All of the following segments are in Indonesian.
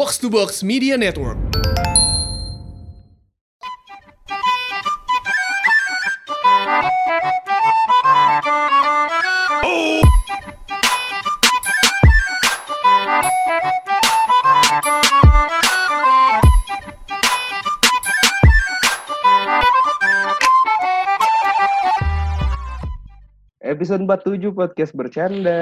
Box to Box Media Network. Episode 47 podcast bercanda.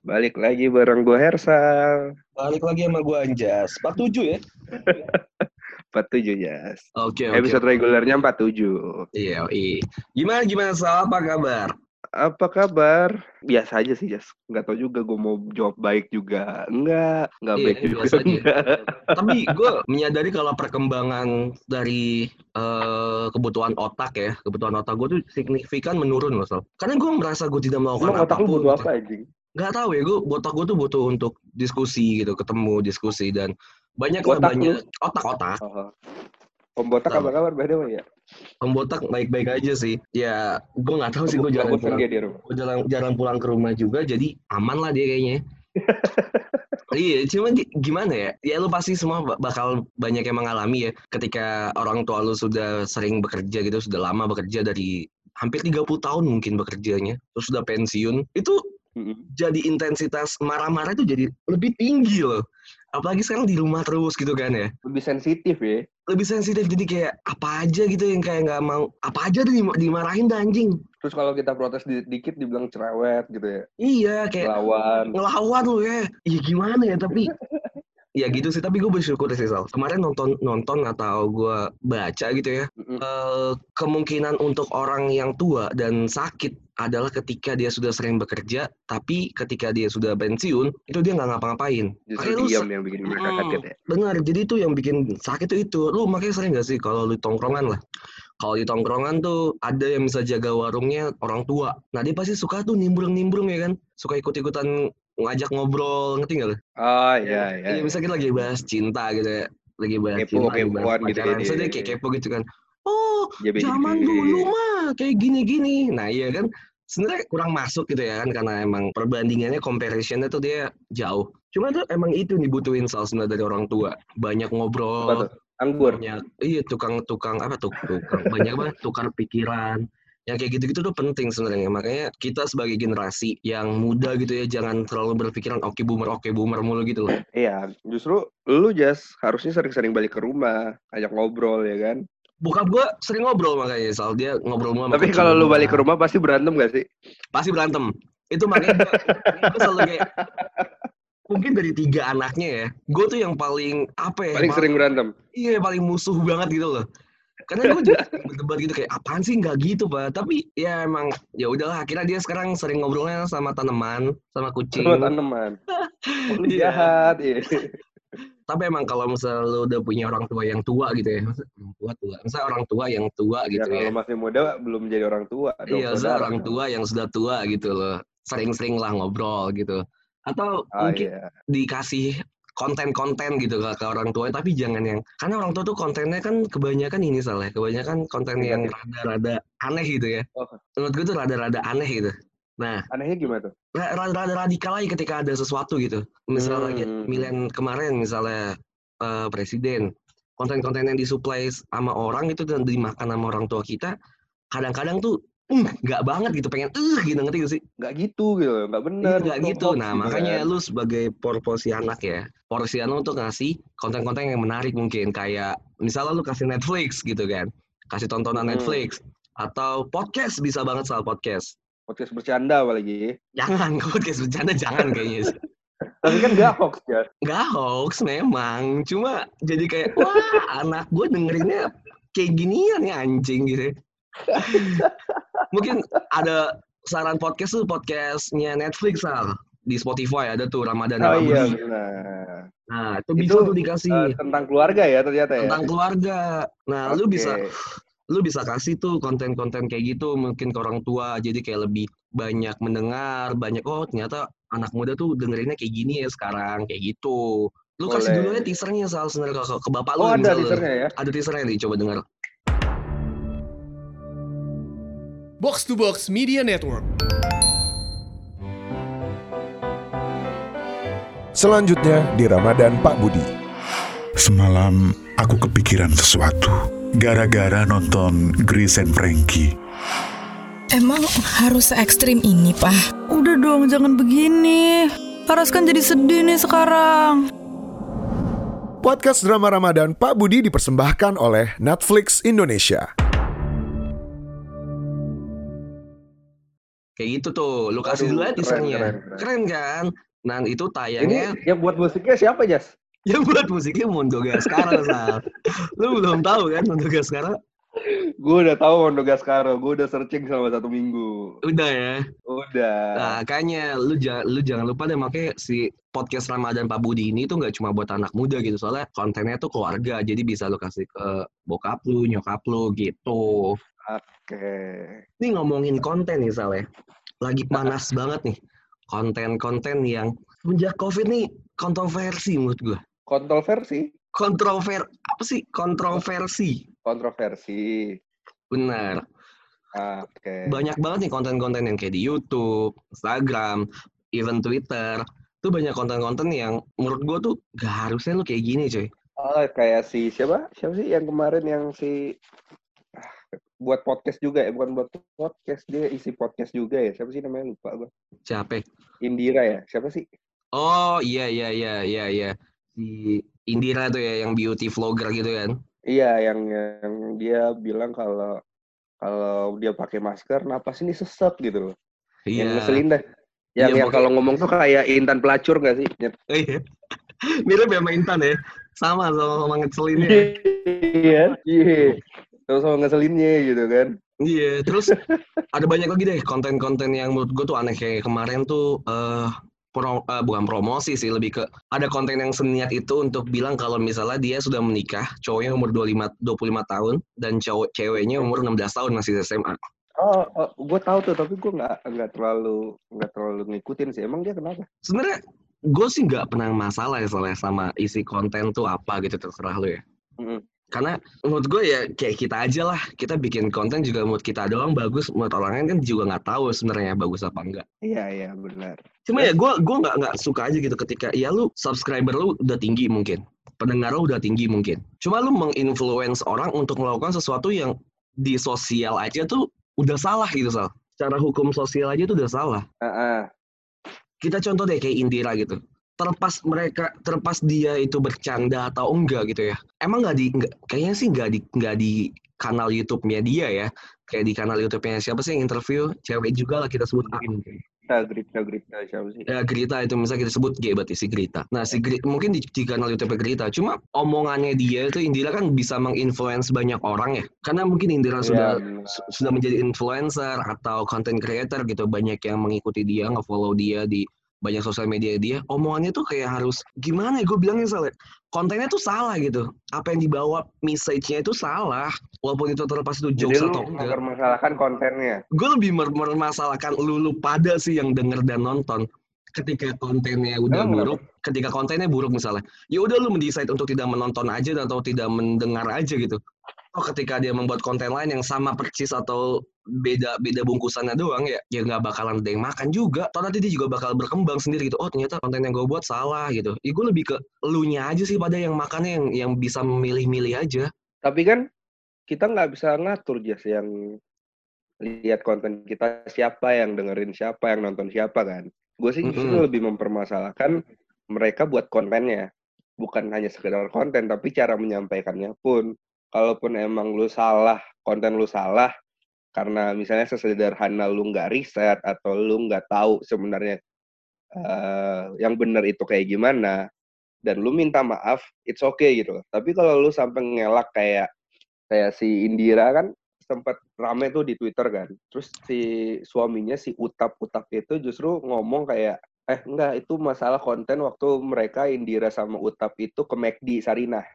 Balik lagi bareng gue Hersal. Balik lagi sama gue Anjas. 47 ya? 47 Jas. Oke, oke. Episode regulernya 47. Iya, iya. Gimana, gimana, Sal? Apa kabar? Apa kabar? Biasa aja sih Jas. Nggak tau juga gue mau jawab baik juga. Enggak. Nggak Iya, baik juga. biasa aja. Tapi gue menyadari kalau perkembangan dari eh, kebutuhan otak ya, kebutuhan otak gue tuh signifikan menurun loh, Sal. Karena gue merasa gue tidak melakukan Emang otak lu butuh apa anjing? Nggak tahu ya, gue otak gue tuh butuh untuk diskusi gitu, ketemu, diskusi, dan banyak lah Otak banyak otak-otak. Oh. Pembotak Tahu. apa kabar by the way ya? Pembotak baik-baik aja sih. Ya, gue nggak tahu sih gue jarang pulang. dia di rumah. Gue jarang, jarang pulang ke rumah juga, jadi aman lah dia kayaknya. iya, cuman gimana ya? Ya lu pasti semua ba- bakal banyak yang mengalami ya. Ketika orang tua lu sudah sering bekerja gitu, sudah lama bekerja dari hampir 30 tahun mungkin bekerjanya, terus sudah pensiun, itu Jadi intensitas marah-marah itu jadi lebih tinggi loh. Apalagi sekarang di rumah terus gitu kan ya. Lebih sensitif ya. Lebih sensitif, jadi kayak apa aja gitu yang kayak nggak mau, apa aja tuh dim- dimarahin dah anjing. Terus kalau kita protes di- dikit dibilang cerewet gitu ya. Iya, kayak Lawan. ngelawan lu ya. Iya gimana ya tapi ya gitu sih tapi gue bersyukur sih Sal. Kemarin nonton nonton atau gue baca gitu ya. Mm-mm. eh, kemungkinan untuk orang yang tua dan sakit adalah ketika dia sudah sering bekerja, tapi ketika dia sudah pensiun itu dia nggak ngapa-ngapain. Justru lu diam yang bikin mereka Mm, kaget ya. Benar, jadi itu yang bikin sakit itu itu. Lu makanya sering gak sih kalau lu tongkrongan lah. Kalau di tongkrongan tuh ada yang bisa jaga warungnya orang tua. Nah dia pasti suka tuh nimbrung-nimbrung ya kan. Suka ikut-ikutan ngajak ngobrol, ngerti gak lu? Oh iya iya. Iya, misalnya kita lagi bahas cinta gitu ya. Lagi bahas Kepo, cinta, kepoan gitu. So, dia kayak kepo gitu kan. Oh, beda- zaman dulu mah kayak gini-gini. Nah iya kan. Sebenarnya kurang masuk gitu ya kan karena emang perbandingannya comparisonnya tuh dia jauh. Cuma tuh emang itu nih butuhin sal sebenarnya dari orang tua. Banyak ngobrol? Anggur. banyak iya tukang-tukang apa tuh tukang banyak banget tukar pikiran. Yang kayak gitu-gitu tuh penting sebenarnya. Makanya kita sebagai generasi yang muda gitu ya jangan terlalu berpikiran oke boomer oke boomer mulu gitu loh. Iya, justru lu Jas harusnya sering-sering balik ke rumah, ajak ngobrol ya kan. Bokap gue sering ngobrol makanya Sal dia ngobrol mulu sama Tapi kalau lu balik ke rumah pasti berantem gak sih? pasti berantem itu makanya gue selalu kayak mungkin dari tiga anaknya ya gue tuh yang paling apa ya Paling paling- sering berantem. iya paling musuh banget gitu loh karena gue juga berdebat gitu kayak apaan sih nggak gitu pak tapi ya emang ya udahlah akhirnya dia sekarang sering ngobrolnya sama tanaman sama kucing Sama tanaman. Oh, lu Iya. jahat. Iya. tapi emang kalau misalnya lu udah punya orang tua yang tua gitu ya orang tua tua misalnya orang tua yang tua Ya, gitu ya, kalau masih muda belum jadi orang tua. dong, Iya, saudara. orang tua yang sudah tua gitu loh. Sering-sering lah ngobrol gitu. Atau Oh mungkin iya. dikasih konten-konten gitu ke, ke orang tua, tapi jangan yang karena orang tua tuh kontennya kan kebanyakan ini salah, kebanyakan konten yang rada-rada aneh gitu ya. Oh. Menurut gue tuh rada-rada aneh gitu. Nah, Anehnya gimana tuh? ra- rada-rada radikal aja ketika ada sesuatu gitu. Misalnya lagi Hmm. pemilihan kemarin misalnya eh, presiden, konten-konten yang disuplai sama orang itu dan dimakan sama orang tua kita, kadang-kadang tuh "Uh, nggak banget gitu pengen eh gitu ngerti gak sih? Nggak gitu gitu, nggak Iya, benar. nggak itu gitu. Nah gitu makanya kan. lu sebagai porsi anak ya, porsi anak untuk ngasih konten-konten yang menarik mungkin kayak misalnya lu kasih Netflix gitu kan, kasih tontonan Hmm. Netflix atau podcast bisa banget soal podcast. podcast bercanda apalagi. Jangan podcast bercanda jangan kayaknya sih. Tapi kan nggak hoax ya. Nggak hoax memang, cuma jadi kayak wah anak gue dengerinnya kayak ginian ya anjing gitu. Mungkin ada saran podcast tuh podcastnya Netflix Sal. di Spotify ada tuh Ramadan Oh iya benar. Nah, itu Itu, bisa tuh dikasih Eh, tentang keluarga ya ternyata ya. tentang keluarga. Nah, lu Oke. bisa lu bisa kasih tuh konten-konten kayak gitu mungkin ke orang tua jadi kayak lebih banyak mendengar banyak oh ternyata anak muda tuh dengerinnya kayak gini ya sekarang kayak gitu lu kasih Boleh. dulu ya teasernya soal sebenarnya ke, ke bapak lu Oh ada teasernya ya. ada teasernya nih coba dengar Box to Box Media Network. Selanjutnya di Ramadan Pak Budi. Semalam aku kepikiran sesuatu. Gara-gara nonton Grace and Frankie. Emang harus se ekstrim ini, Pak? Udah dong, jangan begini. Laras kan jadi sedih nih sekarang. Podcast drama Ramadan Pak Budi dipersembahkan oleh Netflix Indonesia. Kayak gitu tuh, lu kasih dulu aja keren, keren, Keren, keren. kan? Nah itu Ini tayangnya yang buat musiknya siapa, Jas? yang buat musiknya Mondo Gascaro, Sal. Lu belum tahu kan Mondo Gascaro? Gue udah tahu Monogascaro, gue udah searching selama satu minggu. Udah ya. Udah. Nah, kayaknya lu jangan lu jangan lupa deh makanya si podcast Ramadan Pak Budi ini tuh nggak cuma buat anak muda gitu soalnya kontennya tuh keluarga jadi bisa lu kasih ke bokap lu nyokap lu gitu Oke. ini ngomongin konten nih Sal ya lagi panas banget nih konten-konten yang semenjak covid nih kontroversi menurut gua Kontroversi? kontrover apa sih kontroversi Kontroversi. benar Oke. banyak banget nih konten-konten yang kayak di YouTube, Instagram, even Twitter. Tuh banyak konten-konten yang menurut gue tuh gak harusnya lu kayak gini cuy. Oh, kayak si siapa? Siapa sih yang kemarin yang si buat podcast juga ya, bukan buat podcast dia isi podcast juga ya. Siapa sih namanya lupa gue. Siapa? Indira ya. Siapa sih? Oh iya iya iya iya iya. Si Indira tuh ya yang beauty vlogger gitu kan. Iya, yang yang dia bilang kalau kalau dia pakai masker, napas ini sesek gitu loh. Yang Iya. ngeselin dah. Yang, Iya, yang kalau ngomong tuh kayak Intan pelacur gak sih? Nyet. Iya. Mirip ya sama Intan ya. Sama sama sama ngeselinnya. Iya. Iya. Terus sama ngeselinnya gitu kan. Iya, terus ada banyak lagi deh konten-konten yang menurut gue tuh aneh kayak kemarin tuh eh pro- eh, bukan promosi sih lebih ke ada konten yang seniat itu untuk bilang kalau misalnya dia sudah menikah, cowoknya umur 25 25 tahun dan cowok ceweknya umur 16 tahun masih SMA. Oh, oh gue tahu tuh, tapi gue nggak nggak terlalu nggak terlalu ngikutin sih. Emang dia kenapa? Sebenarnya gue sih nggak pernah masalah ya soalnya sama isi konten tuh apa gitu terserah lu ya. Mm-mm. Karena menurut gue ya kayak kita aja lah, kita bikin konten juga menurut kita doang bagus, menurut orang lain kan juga nggak tahu sebenarnya bagus apa enggak. Iya iya benar. Cuma ya gue gua nggak nggak suka aja gitu ketika ya lu subscriber lu udah tinggi mungkin, pendengar lu udah tinggi mungkin. Cuma lu menginfluence orang untuk melakukan sesuatu yang di sosial aja tuh udah salah gitu sal. Secara hukum sosial aja tuh udah salah. Ah, ah. Kita contoh deh kayak Indira gitu. Terlepas mereka, terlepas dia itu bercanda atau enggak gitu ya. Emang nggak di, nggak- kayaknya sih nggak di nggak di kanal YouTube-nya dia ya. Kayak di kanal YouTube-nya siapa sih yang interview cewek juga lah kita sebut A. Grita, Grita, Grita, siapa sih? ya Grita itu misalnya kita sebut G berarti si Grita. Nah si Gri- mungkin di, di kanal YouTube Grita, cuma omongannya dia itu Indira kan bisa menginfluence banyak orang ya. Karena mungkin Indira Iya, sudah su- sudah menjadi influencer atau content creator gitu, banyak yang mengikuti dia, nge-follow dia di banyak sosial media dia. Omongannya tuh kayak harus gimana ya gue bilangnya salah. Kontennya tuh salah gitu. Apa yang dibawa message-nya itu salah. Walaupun itu terlepas itu Jadi jokes lu atau enggak mempermasalahkan kontennya. gue lebih mermasalahkan lu, lu pada sih yang denger dan nonton ketika kontennya udah buruk ketika kontennya buruk misalnya ya udah lu mendecide untuk tidak menonton aja atau tidak mendengar aja gitu ketika dia membuat konten lain yang sama persis atau beda beda bungkusannya doang ya ya nggak bakalan ada yang makan juga atau nanti dia juga bakal berkembang sendiri gitu oh ternyata konten yang gue buat salah gitu ya gue lebih ke elunya aja sih pada yang makannya yang yang bisa memilih-milih aja Tapi kan kita nggak bisa ngatur jas yang lihat konten kita siapa yang dengerin siapa yang nonton siapa kan. Gue sih justru Mm-mm. lebih mempermasalahkan mereka buat kontennya. Bukan hanya sekedar konten, tapi cara menyampaikannya pun. Kalaupun emang lu salah, konten lu salah, karena misalnya sesederhana lu nggak riset atau lu nggak tahu sebenarnya eh, yang benar itu kayak gimana, dan lu minta maaf, it's okay gitu. Tapi kalau lu sampai ngelak kayak kayak si Indira kan sempat rame tuh di Twitter kan. Terus si suaminya si Utap Utap itu justru ngomong kayak eh enggak itu masalah konten waktu mereka Indira sama Utap itu ke McD Sarinah.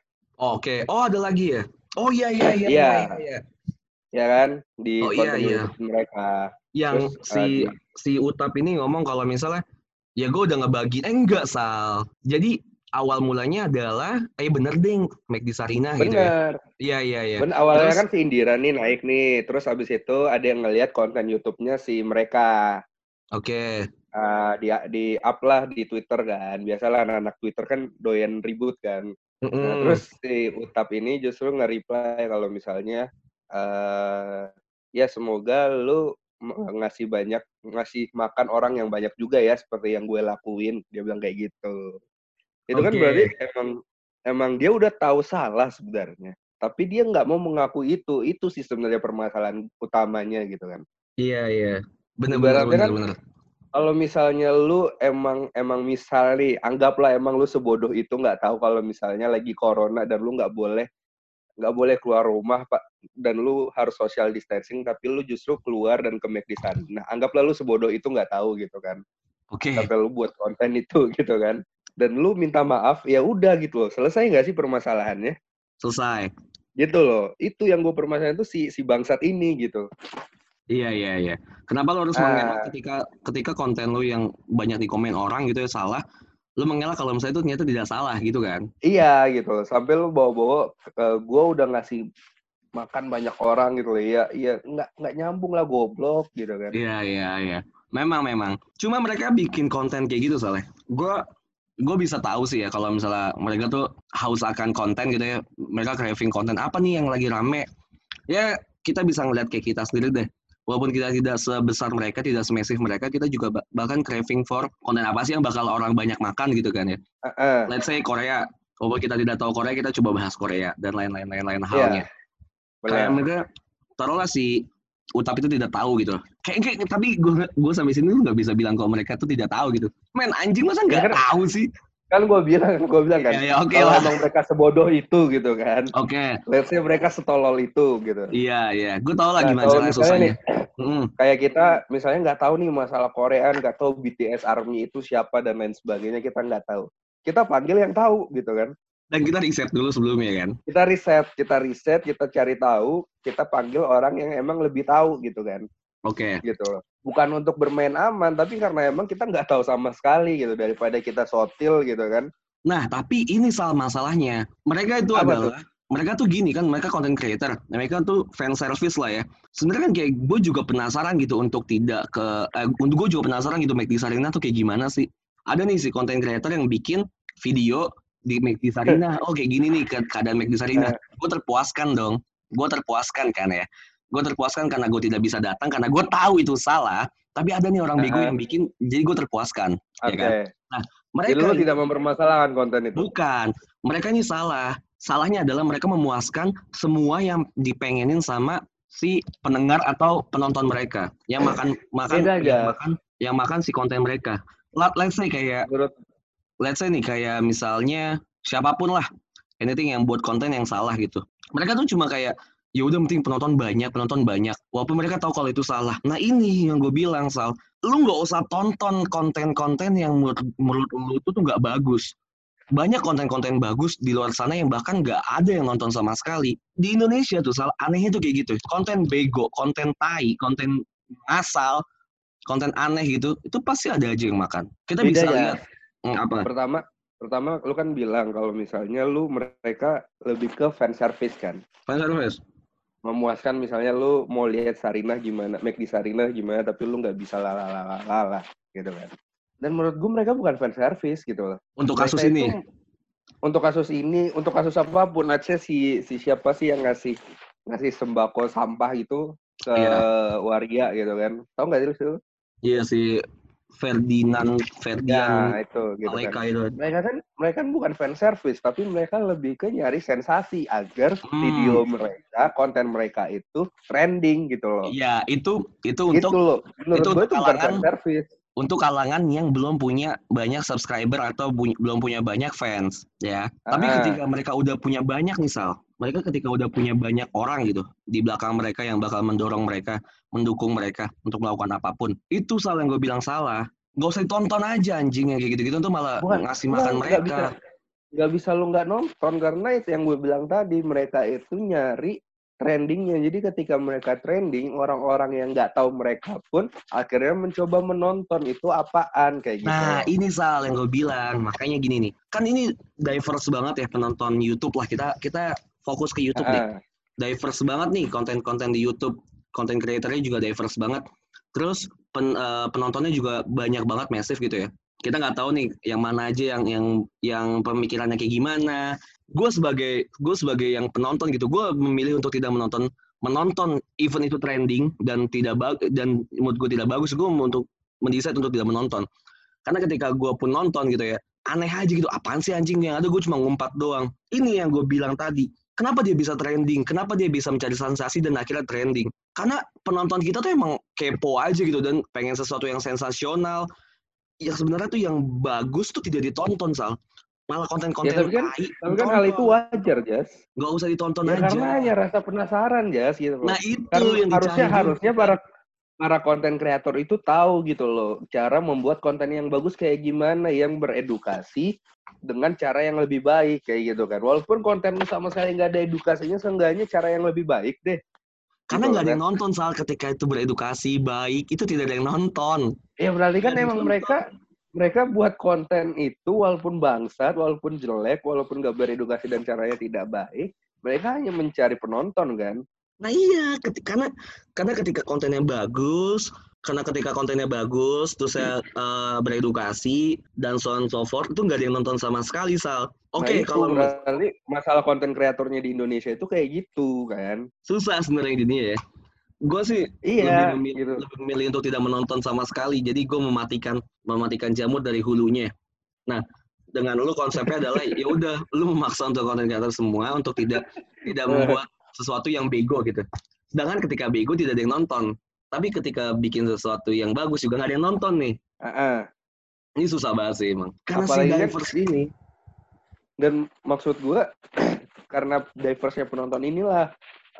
oke oh ada lagi ya oh iya iya iya Iya. iya, iya. Ya kan di Oh, iya, konten iya. Mereka. yang Terus, si eh, si Utap ini ngomong kalau misalnya ya gue udah ngebagi eh enggak sal jadi awal mulanya adalah eh bener ding Mac di Sarina gitu ya Bener. iya iya iya Ben awalnya Terus- kan si Indira nih naik nih, terus abis itu ada yang ngelihat konten YouTube-nya si mereka. oke Ah, di di up lah di Twitter kan. Biasalah anak-anak Twitter kan doyan ribut kan. Nah, Mm-mm. terus si Utap ini justru nge-reply kalau misalnya eh ya semoga lu ngasih banyak ngasih makan orang yang banyak juga ya seperti yang gue lakuin. Dia bilang kayak gitu. Itu kan Oke. berarti emang emang dia udah tahu salah sebenarnya. Tapi dia nggak mau mengaku itu. Itu sih sebenarnya permasalahan utamanya gitu kan. Iya iya. Kan bener. Kalau misalnya lu emang emang misal nih, anggaplah emang lu sebodoh itu nggak tahu kalau misalnya lagi corona dan lu nggak boleh nggak boleh keluar rumah pak dan lu harus social distancing tapi lu justru keluar dan ke McD sana. Nah anggaplah lu sebodoh itu nggak tahu gitu kan. Oke. Sampai lu buat konten itu gitu kan. Dan lu minta maaf ya udah gitu loh. Selesai nggak sih permasalahannya? Selesai. Gitu loh. Itu yang gue permasalahan itu si si bangsat ini gitu. Iya iya iya. Kenapa lo harus Ah. mengelak ketika ketika konten lo yang banyak dikomen orang gitu ya salah, lo mengelak kalau misalnya itu ternyata tidak salah gitu kan? Iya gitu. Sampai lu bawa-bawa gue udah ngasih makan banyak orang gitu loh. Iya iya nggak nggak nyambung lah goblok gitu kan. Iya iya iya. Memang memang. Cuma mereka bikin konten kayak gitu soalnya. Gue gue bisa tahu sih ya kalau misalnya mereka tuh haus akan konten gitu ya. Mereka craving konten apa nih yang lagi rame? Ya kita bisa ngeliat kayak kita sendiri deh. Walaupun kita tidak sebesar mereka, tidak semesif mereka, kita juga ba- bahkan craving for konten apa sih yang bakal orang banyak makan gitu kan ya. Heeh. Let's say Korea. Walaupun kita tidak tahu Korea, kita coba bahas Korea dan lain-lain lain-lain Iya. halnya. Kayak Benar. mereka taruhlah si Utap itu tidak tahu gitu. Kayak, kayak tapi gue gue sampai sini nggak bisa bilang kalau mereka tuh tidak tahu gitu. Men anjing masa nggak Ya kan- tahu sih? Kan gue bilang, gue bilang kan. Ya ya oke kalau lah. emang mereka sebodoh itu gitu kan. Oke. Let's say mereka setolol itu gitu. Iya iya. Gue tau lah Nah, gimana susahnya. Mm, Kayak kita misalnya nggak tahu nih masalah Korea, nggak tahu BTS Army itu siapa dan lain sebagainya kita nggak tahu. Kita panggil yang tahu gitu kan. Dan kita riset dulu sebelumnya kan. Kita riset, kita riset, kita cari tahu, kita panggil orang yang emang lebih tahu gitu kan. Oke. gitu loh. Bukan untuk bermain aman, tapi karena emang kita nggak tahu sama sekali gitu daripada kita sotil gitu kan. Nah tapi ini salah masalahnya. Mereka itu Apa adalah mereka tuh gini kan, mereka content creator, mereka tuh fan service lah ya. Sebenarnya kan kayak gue juga penasaran gitu untuk tidak ke, eh, untuk gue juga penasaran gitu McD Sarina tuh kayak gimana sih. Ada nih si content creator yang bikin video di McD Sarina, oh kayak gini nih ke- keadaan McD Sarina. Gue terpuaskan dong, gue terpuaskan kan ya. Gue terpuaskan karena gue tidak bisa datang, karena gue tahu itu salah. Tapi ada nih orang bego yang bikin, jadi gue terpuaskan. Oke. Ya kan? Jadi Mereka lu tidak mempermasalahkan konten itu. Bukan. Mereka ini salah. Salahnya adalah mereka memuaskan semua yang dipengenin sama si pendengar atau penonton mereka. Yang makan makan Beda yang aja. makan yang makan si konten mereka. Let- Let's say kayak Menurut let's say nih kayak misalnya siapa pun lah anything yang buat konten yang salah gitu. Mereka tuh cuma kayak ya udah penting penonton banyak, penonton banyak. Walaupun mereka tahu kalau itu salah. Nah ini yang gue bilang Sal, lu nggak usah tonton konten-konten yang menurut, menurut lu itu tuh nggak bagus. Banyak konten-konten bagus di luar sana yang bahkan nggak ada yang nonton sama sekali. Di Indonesia tuh Sal, anehnya tuh kayak gitu. Konten bego, konten tai, konten asal, konten aneh gitu, itu pasti ada aja yang makan. Kita bisa Beda ya. lihat Hmm, apa? pertama pertama lu kan bilang kalau misalnya lu mereka lebih ke fan service kan. Fan service. Memuaskan misalnya lu mau lihat Sarinah gimana, make di Sarinah gimana tapi lu nggak bisa lala gitu kan. Dan menurut gue mereka bukan fan service gitu loh. Untuk Mereka kasus ini. itu- Untuk kasus ini, untuk kasus apa pun, say si si siapa sih yang ngasih ngasih sembako sampah gitu ke Iya. waria gitu kan. Tahu nggak sih lu? Iya si Ferdinand Ya, Ferdian itu gitu Aleka kan. itu. Mereka kan mereka kan bukan fan service, tapi mereka lebih ke nyari sensasi agar Hmm. video mereka, konten mereka itu trending gitu loh. Iya, itu itu Gitu untuk loh. Menurut itu gue itu bukan fan service. Untuk kalangan yang belum punya banyak subscriber atau bu- belum punya banyak fans, ya. Tapi Ah. ketika mereka udah punya banyak misal, mereka ketika udah punya banyak orang gitu di belakang mereka yang bakal mendorong mereka, mendukung mereka untuk melakukan apa pun, itu salah yang gue bilang salah. Gak usah ditonton aja anjing yang kayak gitu-gitu tuh malah Bukan, ngasih makan mereka. bisa. Nggak bisa lu nggak nonton karena itu yang gue bilang tadi mereka itu nyari trendingnya. Jadi ketika mereka trending, orang-orang yang nggak tahu mereka pun akhirnya mencoba menonton itu apaan kayak gitu. Nah, ini Sal yang gue bilang. Makanya gini nih. Kan ini diverse banget ya penonton YouTube lah. Kita kita fokus ke YouTube deh. Ah, Diverse banget nih konten-konten di YouTube. Konten creatornya juga diverse banget. Terus pen- eh, penontonnya juga banyak banget masif gitu ya. kita nggak tahu nih yang mana aja yang yang yang pemikirannya kayak gimana. Gue sebagai gue sebagai yang penonton gitu, gue memilih untuk tidak menonton menonton event itu trending dan tidak dan mood gue tidak bagus, gue untuk mendesain untuk tidak menonton. Karena ketika gue pun nonton gitu ya, aneh aja gitu, apaan sih anjing yang ada gue cuma ngumpat doang. Ini yang gue bilang tadi, kenapa dia bisa trending, kenapa dia bisa mencari sensasi dan akhirnya trending. Karena penonton kita tuh emang kepo aja gitu dan pengen sesuatu yang sensasional. Yang sebenarnya tuh yang bagus tuh tidak ditonton, Sal. Malah konten-konten Ya, tapi kan- tai Tapi kan hal itu wajar, Jas. nggak usah ditonton Ya, aja. karena hanya rasa penasaran, Jas, gitu loh. Nah itu Kan yang harusnya dicari. harusnya para para konten kreator itu tahu gitu loh cara membuat konten yang bagus kayak gimana yang beredukasi dengan cara yang lebih baik kayak gitu kan walaupun konten sama sekali nggak ada edukasinya seenggaknya cara yang lebih baik deh Karena Gitu nggak ada yang nonton soal ketika itu beredukasi baik itu tidak ada yang nonton. ya berarti kan emang mereka mereka buat konten itu walaupun bangsat walaupun jelek walaupun nggak beredukasi dan caranya tidak baik mereka hanya mencari penonton kan Nah iya, keti- karena karena ketika kontennya bagus, karena ketika kontennya bagus, terus saya eh, beredukasi dan so on so forth itu nggak ada yang nonton sama sekali sal. Oke nah, itu kalau masalah konten kreatornya di Indonesia itu kayak gitu kan susah sebenarnya di dunia ya. Gue sih iya lebih, memilih, gitu lebih memilih untuk tidak menonton sama sekali. Jadi gue mematikan mematikan jamur dari hulunya. Nah dengan lu konsepnya adalah ya udah lu memaksa untuk konten kreator semua untuk tidak tidak membuat sesuatu yang bego gitu. Sedangkan ketika bego tidak ada yang nonton. Tapi ketika bikin sesuatu yang bagus juga nggak ada yang nonton nih. Ah-ah. Ini susah banget sih emang. Karena Apalagi si kan- diverse ini. dan maksud gua karena diverse penonton inilah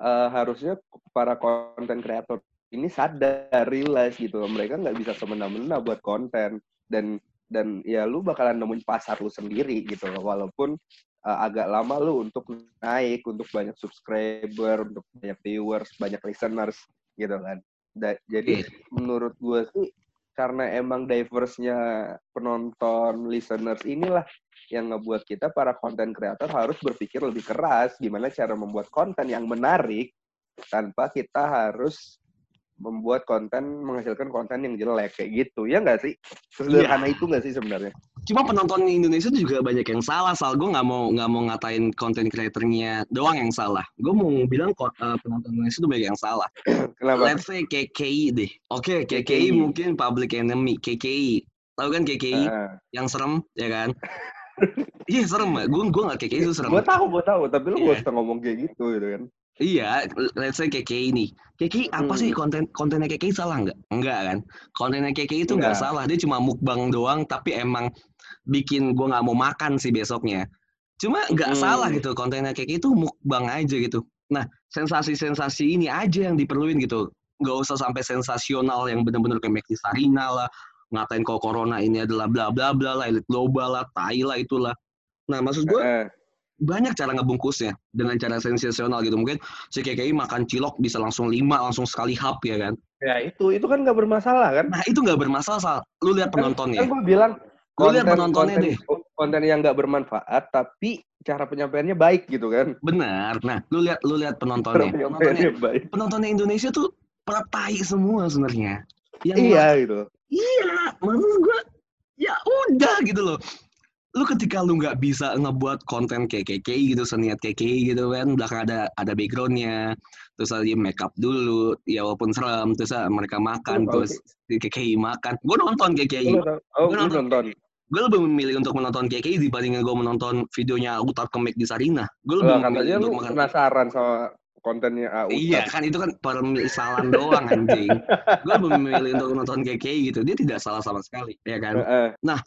eh, harusnya para konten kreator ini sadar realize gitu loh. mereka nggak bisa semena-mena buat konten. Dan dan ya lu bakalan nemuin pasar lu sendiri gitu loh. Walaupun eh, agak lama lu untuk naik untuk banyak subscriber untuk banyak viewers banyak listeners gitu kan. Da- jadi menurut gue sih karena emang diverse-nya penonton listeners inilah yang ngebuat kita para konten kreator harus berpikir lebih keras gimana cara membuat konten yang menarik tanpa kita harus membuat konten menghasilkan konten yang jelek kayak gitu ya nggak sih sesederhana itu nggak sih sebenarnya Cuma penonton Indonesia juga banyak yang salah. Sal, gue nggak mau nggak mau ngatain konten kreatornya doang yang salah. Gue mau bilang eh, penonton Indonesia tuh banyak yang salah. kenapa Let's say KKI deh. Oke, KKI, KKI. mungkin public enemy. KKI. Tahu kan KKI Ah, yang serem, ya kan? Iya serem, gue gue nggak KKI itu serem. gue tahu gue tahu tapi lu Iya. gak usah ngomong kayak gitu gitu kan Iya, let's say KKI nih. KKI apa Hmm. sih konten kontennya KKI salah nggak? Enggak kan? Kontennya KKI itu nggak salah, dia cuma mukbang doang, tapi emang bikin gua nggak mau makan sih besoknya. Cuma nggak Hmm. salah gitu, kontennya KKI itu mukbang aja gitu. Nah, sensasi-sensasi ini aja yang diperluin gitu. Nggak usah sampai sensasional yang bener-bener kayak Mekti Sarina lah, ngatain kalau corona ini adalah bla bla bla lah, elit global lah, tai lah itulah. Nah, maksud gue Ah, banyak cara ngebungkusnya dengan cara sensasional gitu. Mungkin si KKI makan cilok bisa langsung lima langsung sekali hap ya kan? Ya itu itu kan nggak bermasalah kan? Nah itu nggak bermasalah Sal. lu lihat penontonnya. kan gue bilang Lu lihat penontonnya konten, deh. konten yang nggak bermanfaat tapi cara penyampaiannya baik gitu kan? Benar. Nah lu lihat lu lihat penontonnya. Penontonnya penontonnya Indonesia tuh pada tai semua sebenarnya. Yang iya gitu iya maksud gua ya udah gitu loh. Lu ketika lu nggak bisa ngebuat konten KKI gitu seniat KKI gitu kan belakang ada ada backgroundnya terus dia make up dulu ya walaupun serem terus ah, mereka makan tahu terus di KKI makan. Gue nonton KKI oh lu nonton. nonton? Gue lebih memilih untuk menonton KKI dibandingin gue menonton videonya Utar Kemek di Sarina gue lebih memilih untuk lu makan. penasaran sama kontennya AU Iya kan itu kan permisalan doang anjing. Gue memilih untuk nonton KKI gitu. Dia tidak salah sama sekali, ya kan? Nah,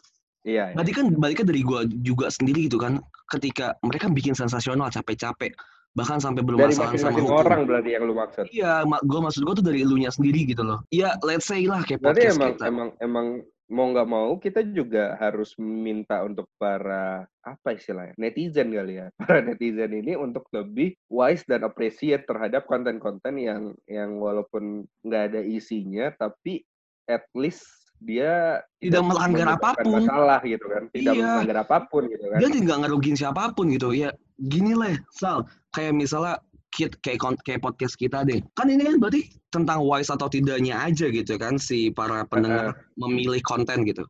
iya iya. Berarti kan baliknya dari gua juga sendiri gitu kan. Ketika mereka bikin sensasional capek-capek, bahkan sampai bermasalah sama hukum. orang berarti yang lu maksud Iya, ma- gua maksud gua tuh dari elunya sendiri gitu loh. Iya, let's say lah kayak berarti podcast emang kita. emang emang mau nggak mau kita juga harus minta untuk para apa istilahnya netizen kali ya para netizen ini untuk lebih wise dan appreciate terhadap konten-konten yang yang walaupun nggak ada isinya tapi at least dia Tidak melanggar apa pun. masalah gitu kan tidak Iya. melanggar apa pun gitu kan Dia nggak ngerugiin siapa pun gitu. Ya gini lah, Sal. Kayak misalnya kit kayak kayak podcast kita deh. Kan ini kan berarti tentang wise atau tidaknya aja gitu kan si para pendengar memilih konten gitu.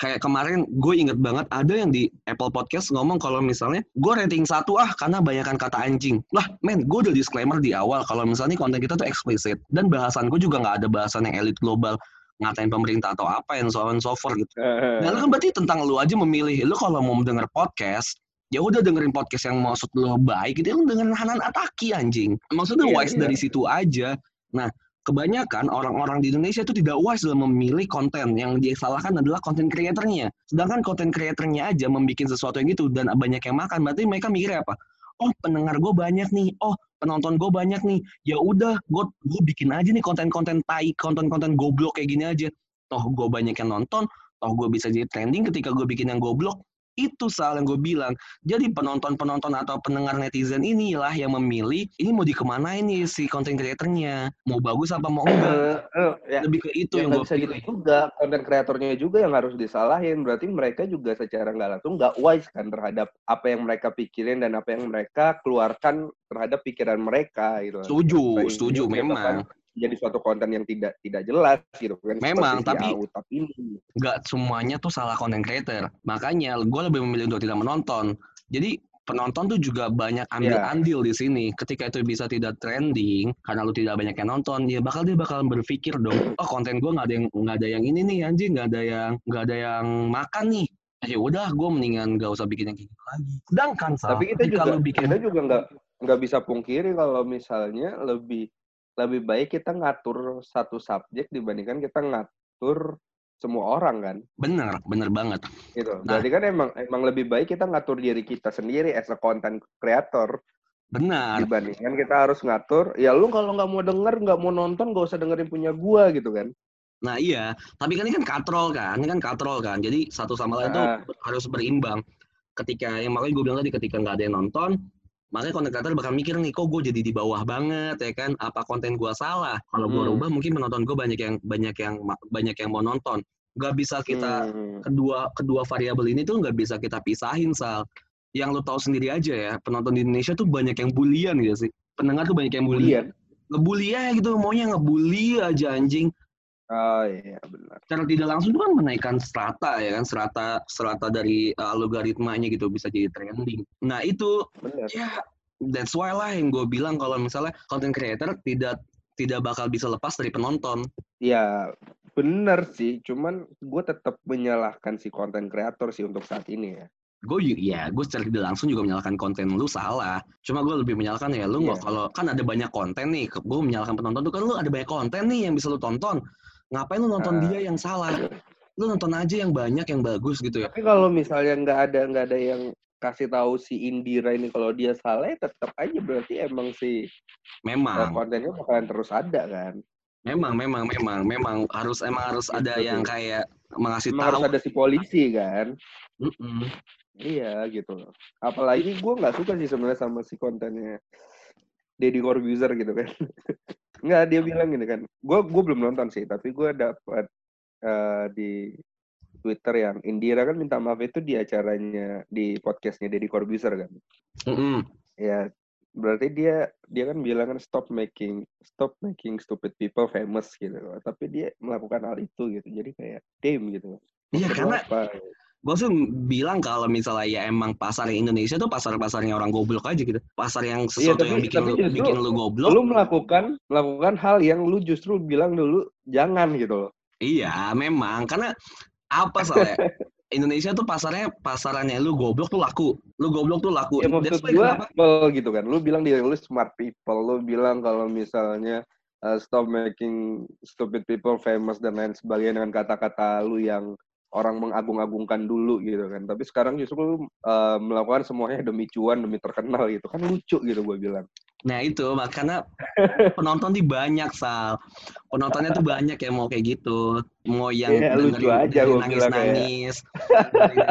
Kayak kemarin gue inget banget ada yang di Apple Podcast ngomong kalau misalnya gue rating satu ah karena banyakan kata anjing. Lah men, gue udah disclaimer di awal kalau misalnya konten kita tuh eksplisit. Dan bahasan gue juga nggak ada bahasan yang elit global ngatain pemerintah atau apa yang so on so forth gitu. Nah, kan berarti tentang lu aja memilih. Lu kalau mau denger podcast, ya udah dengerin podcast yang maksud lu baik, gitu lu dengerin Hanan Ataki anjing. Maksudnya Iya, wise iya. dari situ aja. Nah, kebanyakan orang-orang di Indonesia itu tidak wise dalam memilih konten. Yang dia salahkan adalah konten creatornya. Sedangkan konten creatornya aja membuat sesuatu yang gitu dan banyak yang makan, berarti mereka mikirnya apa? Oh, pendengar gue banyak nih. Oh, penonton gue banyak nih. Ya udah, gue gue bikin aja nih konten-konten tai, konten-konten goblok kayak gini aja. Toh gue banyak yang nonton, toh gue bisa jadi trending ketika gue bikin yang goblok. Itu salah yang gue bilang. Jadi penonton-penonton atau pendengar netizen inilah yang memilih ini mau dikemanain nih si konten creatornya. Mau bagus apa mau enggak. Eh, eh, ya, Lebih ke itu ya yang gue bisa gitu pilih. juga konten kreatornya juga yang harus disalahin berarti mereka juga secara nggak langsung nggak wise kan terhadap apa yang mereka pikirin dan apa yang mereka keluarkan terhadap pikiran mereka gitu Setuju, setuju memang. kan jadi suatu konten yang tidak tidak jelas gitu kan Memang, tapi- ini nggak semuanya tuh salah content creator. Makanya gue lebih memilih untuk tidak menonton. Jadi penonton tuh juga banyak ambil Iya. andil di sini. Ketika itu bisa tidak trending karena lu tidak banyak yang nonton, ya bakal dia bakal berpikir dong, oh konten gue nggak ada yang nggak ada yang ini nih anjing, nggak ada yang nggak ada yang makan nih. Ya udah, gue mendingan gak usah bikin yang kayak gitu lagi. Sedangkan tapi kita juga bikin kita juga nggak nggak bisa pungkiri kalau misalnya lebih lebih baik kita ngatur satu subjek dibandingkan kita ngatur semua orang kan bener, bener banget. gitu. Nah. Berarti kan emang emang lebih baik kita ngatur diri kita sendiri as a content creator Benar. dibandingkan kita harus ngatur. Ya lu kalau nggak mau denger, nggak mau nonton, nggak usah dengerin punya gua gitu kan. Nah iya, tapi kan ini kan katrol kan, ini kan katrol kan. Jadi satu sama lain tuh Ah. harus berimbang. Ketika yang makanya gue bilang tadi ketika nggak ada yang nonton, makanya konten kreator bakal mikir nih, kok gue jadi di bawah banget ya kan? Apa konten gue salah? Kalau gue Hmm. rubah mungkin penonton gue banyak yang banyak yang banyak yang mau nonton. Gak bisa kita Hmm. kedua kedua variabel ini tuh nggak bisa kita pisahin sal. Yang lo tahu sendiri aja ya, penonton di Indonesia tuh banyak yang bulian gitu sih. Pendengar tuh banyak yang bulian. Ngebully aja gitu, maunya ngebully aja anjing Oh iya benar. secara tidak langsung itu kan menaikkan strata ya kan strata strata dari uh, logaritmanya gitu bisa jadi trending. Nah itu Benar. ya that's why lah yang gue bilang kalau misalnya content creator tidak tidak bakal bisa lepas dari penonton. Ya benar sih. Cuman gue tetap menyalahkan si konten kreator sih untuk saat ini ya. Gue ya gue secara tidak langsung juga menyalahkan konten lu salah. Cuma gue lebih menyalahkan ya lu nggak Iya. kalau kan ada banyak konten nih. Gue menyalahkan penonton tuh kan lu ada banyak konten nih yang bisa lu tonton. Ngapain lu nonton Ah. dia yang salah? Lu nonton aja yang banyak yang bagus gitu ya. Tapi kalau misalnya nggak ada nggak ada yang kasih tahu si Indira ini kalau dia salah, ya tetap aja berarti emang si eh, Memang. kontennya bakalan terus ada kan. Memang, memang, memang, memang harus emang harus ada Gitu yang kayak mengasih Emang tahu. harus ada si polisi kan. Mm-mm. Iya gitu loh. Apalagi gue nggak suka sih sebenarnya sama si kontennya Deddy Corbuzier gitu kan. Nggak dia bilang gini kan. Gue gue belum nonton sih, tapi gue dapat eh, di Twitter yang Indira kan minta maaf itu di acaranya di podcastnya Deddy Corbuzier kan. Mm-mm. Ya berarti dia dia kan bilang kan stop making stop making stupid people famous gitu loh. Tapi dia melakukan hal itu gitu. Jadi kayak damn gitu. Iya, karena apa? Gue tuh bilang kalau misalnya ya emang pasar Indonesia tuh pasar-pasarnya orang goblok aja gitu. Pasar yang Iya, sesuatu tapi- yang bikin tapi lu justru bikin lu goblok. lu melakukan melakukan hal yang lu justru bilang dulu jangan gitu loh. Iya, memang karena apa soalnya Indonesia tuh pasarnya pasarannya lu goblok tuh laku. Lu goblok tuh laku. Ya maksud gua kenapa- people gitu kan. Lu bilang diri lu smart people. Lu bilang kalau misalnya uh, stop making stupid people famous dan lain sebagainya dengan kata-kata lu yang orang mengagung-agungkan dulu gitu kan. Tapi sekarang justru uh, melakukan semuanya demi cuan, demi terkenal gitu. Kan lucu gitu gue bilang. Nah itu makanya penonton tuh banyak sal. Penontonnya tuh banyak yang mau kayak gitu. Mau yang Iya, lucu aja gua bilang kayak. nangis-nangis,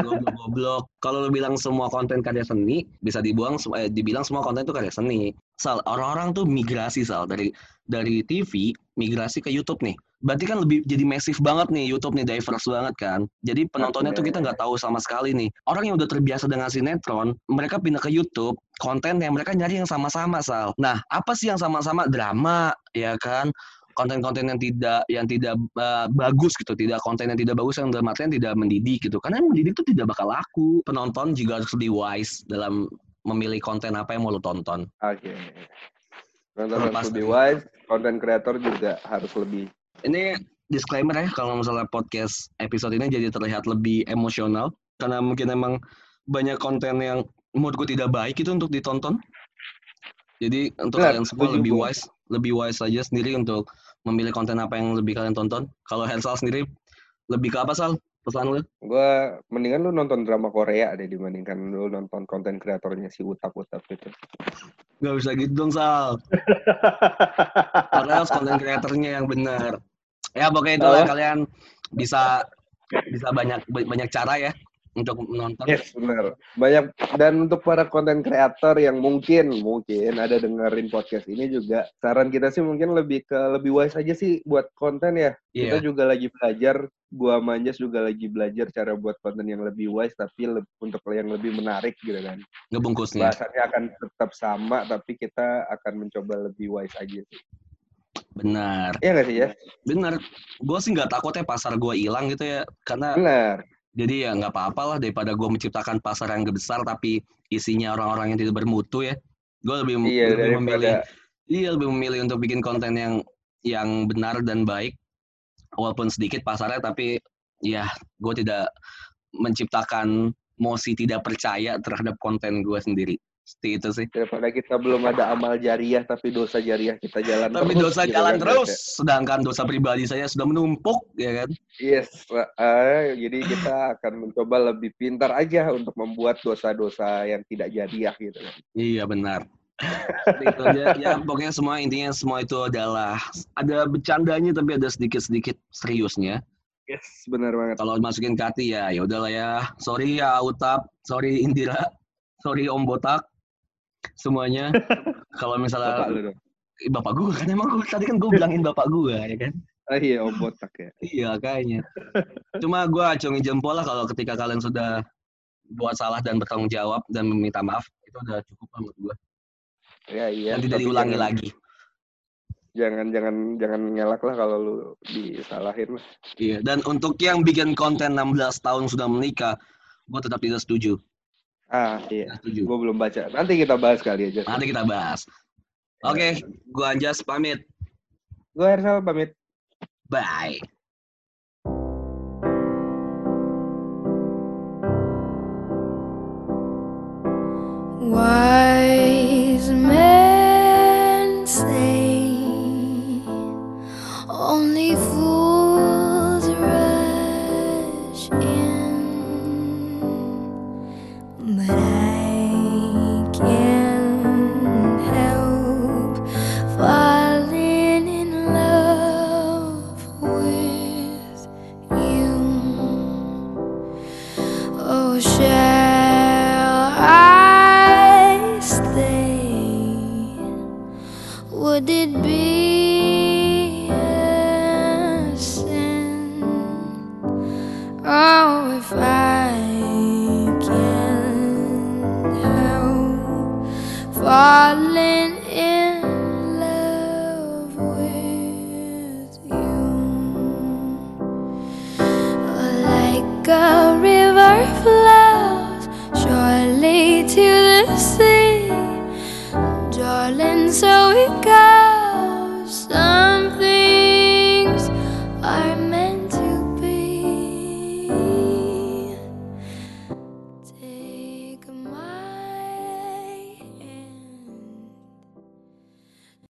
goblok-goblok. Kalau lu bilang semua konten karya seni bisa dibuang, eh, dibilang semua konten itu karya seni. Sal, orang-orang tuh migrasi sal dari dari TV migrasi ke YouTube nih. Berarti kan lebih jadi masif banget nih YouTube nih diverse banget kan. Jadi penontonnya tuh kita nggak tahu sama sekali nih. Orang yang udah terbiasa dengan sinetron, mereka pindah ke YouTube, konten yang mereka nyari yang sama-sama sal. Nah, apa sih yang sama-sama drama ya kan? konten-konten yang tidak yang tidak uh, bagus gitu, tidak konten yang tidak bagus yang dalam artian tidak mendidik gitu. Karena yang mendidik itu tidak bakal laku. Penonton juga harus lebih wise dalam memilih konten apa yang mau lo tonton. Oke. Nonton harus Pasti. lebih wise, konten kreator juga harus lebih. Ini disclaimer ya kalau misalnya podcast episode ini jadi terlihat lebih emosional karena mungkin emang banyak konten yang menurutku tidak baik itu untuk ditonton. Jadi untuk Benar, kalian semua lebih gua. wise, lebih wise aja sendiri untuk memilih konten apa yang lebih kalian tonton. Kalau Hersal sendiri lebih ke apa Sal? Pesan lu? Gue mendingan lu nonton drama Korea deh dibandingkan lu nonton konten kreatornya si Utap-Utap itu. Gak bisa gitu dong Sal. Karena harus konten kreatornya yang benar. Ya pokoknya Apa? kalian bisa bisa banyak banyak cara ya untuk menonton. Yes, benar. Banyak dan untuk para konten kreator yang mungkin mungkin ada dengerin podcast ini juga saran kita sih mungkin lebih ke lebih wise aja sih buat konten ya. Kita Iya. juga lagi belajar, gua Manjas juga lagi belajar cara buat konten yang lebih wise tapi le- untuk yang lebih menarik gitu kan. ngebungkusnya. Bahasannya akan tetap sama tapi kita akan mencoba lebih wise aja sih. Benar. Iya nggak sih ya? Benar. Gue sih nggak takut ya pasar gue hilang gitu ya. Karena Benar. jadi ya nggak apa-apa lah daripada gue menciptakan pasar yang besar tapi isinya orang-orang yang tidak bermutu ya. Gue lebih, Iya lebih memilih iya lebih memilih untuk bikin konten yang yang benar dan baik walaupun sedikit pasarnya tapi ya gue tidak menciptakan mosi tidak percaya terhadap konten gue sendiri. Seperti itu sih. daripada kita belum ada amal jariah tapi dosa jariah kita jalan Tapi terus. dosa gitu jalan kan, terus, Mas, sedangkan dosa pribadi saya sudah menumpuk, ya kan? ya? Yes, eh, jadi kita akan mencoba lebih pintar aja untuk membuat dosa-dosa yang tidak jariah gitu kan. Iya benar. Seperti itu aja. Ya pokoknya semua intinya semua itu adalah ada bercandanya tapi ada sedikit-sedikit seriusnya. Yes, benar banget. Kalau masukin ke hati ya ya udahlah ya. Sorry ya Utap, sorry Indira, sorry Om Botak, semuanya. Kalau Bapak misalnya. Ih, bapak gue kan emang gua, tadi kan gue bilangin bapak gue ya kan. Ah iya, Om Botak ya. Iya kayaknya. Cuma gue acungin jempol lah kalau ketika kalian sudah buat salah dan bertanggung jawab dan meminta maaf itu udah cukup lah menurut gue. Ya iya. Dan tidak diulangi jangan- lagi. Jangan jangan jangan ngelak lah kalau lu disalahin lah. Iya, dan untuk yang bikin konten 16 tahun sudah menikah, gue tetap tidak setuju. Ah iya. Setuju. Gue belum baca. Nanti kita bahas kali aja. Nanti kita bahas. Oke, gue Anjas pamit. Gue Hersal pamit. Bye.